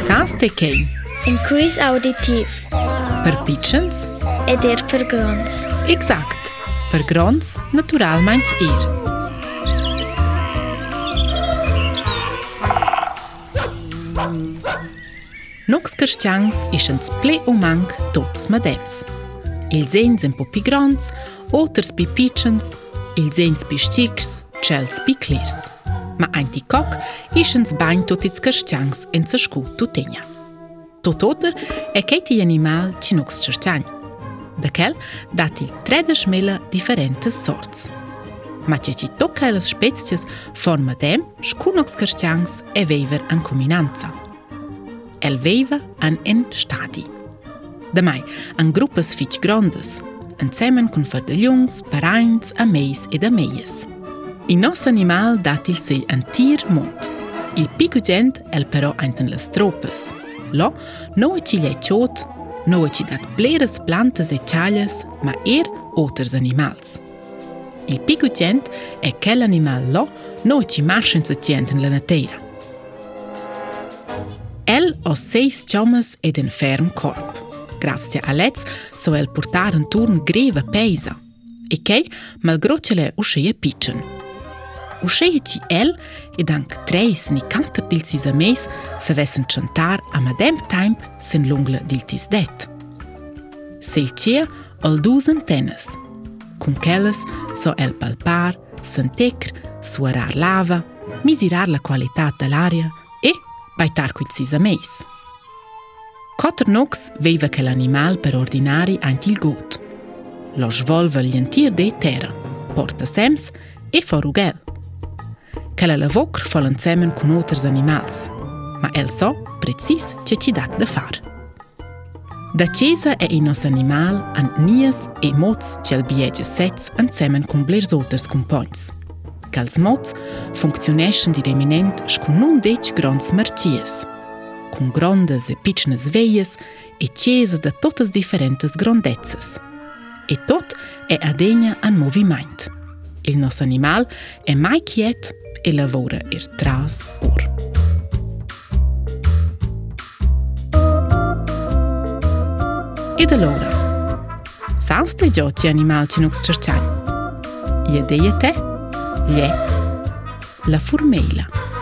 Sastekej. Een quiz auditief. Per pitchens. Ed er per grons. Exact. Per grons natural manch ir. Nox Kerstjangs is een sple mank tops madems. Il zens en popi grons, oters pi pitchens, il zens pi stiks, cels pi klirs. ma anti kok ishën të banjë të të cëkës qangës e në cëshku të tenja. Të e kejti e që nuk së Dhe kell, dati 30 shmela differente sorts. Ma që që të kajlës shpecjës, fornë më dem, shku nuk së e vejver an kuminanca. El vejve en në shtadi. Dhe maj, në grupës fiqë grondës, në cemen de jungs, ljungës, parajnës, amejës e dëmejës. Dhe Il nostro animale dà il suo antico mondo. Il piccolo è però in le tropi. Lo non è ciò che è non è ciò che è piante e cialle, ma è altri animali. Il piccolo è quell'animale che non è ciò che marcia in la natura. Ha sei ciomi ed un fermo corpo. Grazie a lei, so è portare un turno greve a paese. E che, malgrado ciò che è uscito, e O cheio el e dank treis ni canter dil sisa meis se vessen chantar a madem time sen lungla dil tis det. il cia al dus tenes. Cum chelles so el palpar, santecr, suarar lava, misirar la qualità dell'aria e baitar quil sisa meis. Cotter Knox veiva che l'animal per ordinari ant il gut. Lo svolve l'entier de terra, porta sems e forugel. kalla le vokr falëncemen ku notër zanimats, ma elso precis që qi dat dhe farë. Da qeza e i nos animal an njës e moc që el bje që sec an cemen kum bler zotërs kum pojnës. Kalz moc funkcioneshen dir eminent shku nun deq grons mërqies, kum grondës e pichnës vejës e qeza dhe totës diferentës grondetsës. E tot e adenja an movimajtë il nos animal e mai quiet e lavora ir tras pur. E da lora. Sans te gio i animal ci nux cerciai. Iede iete. Ie. La La formeila.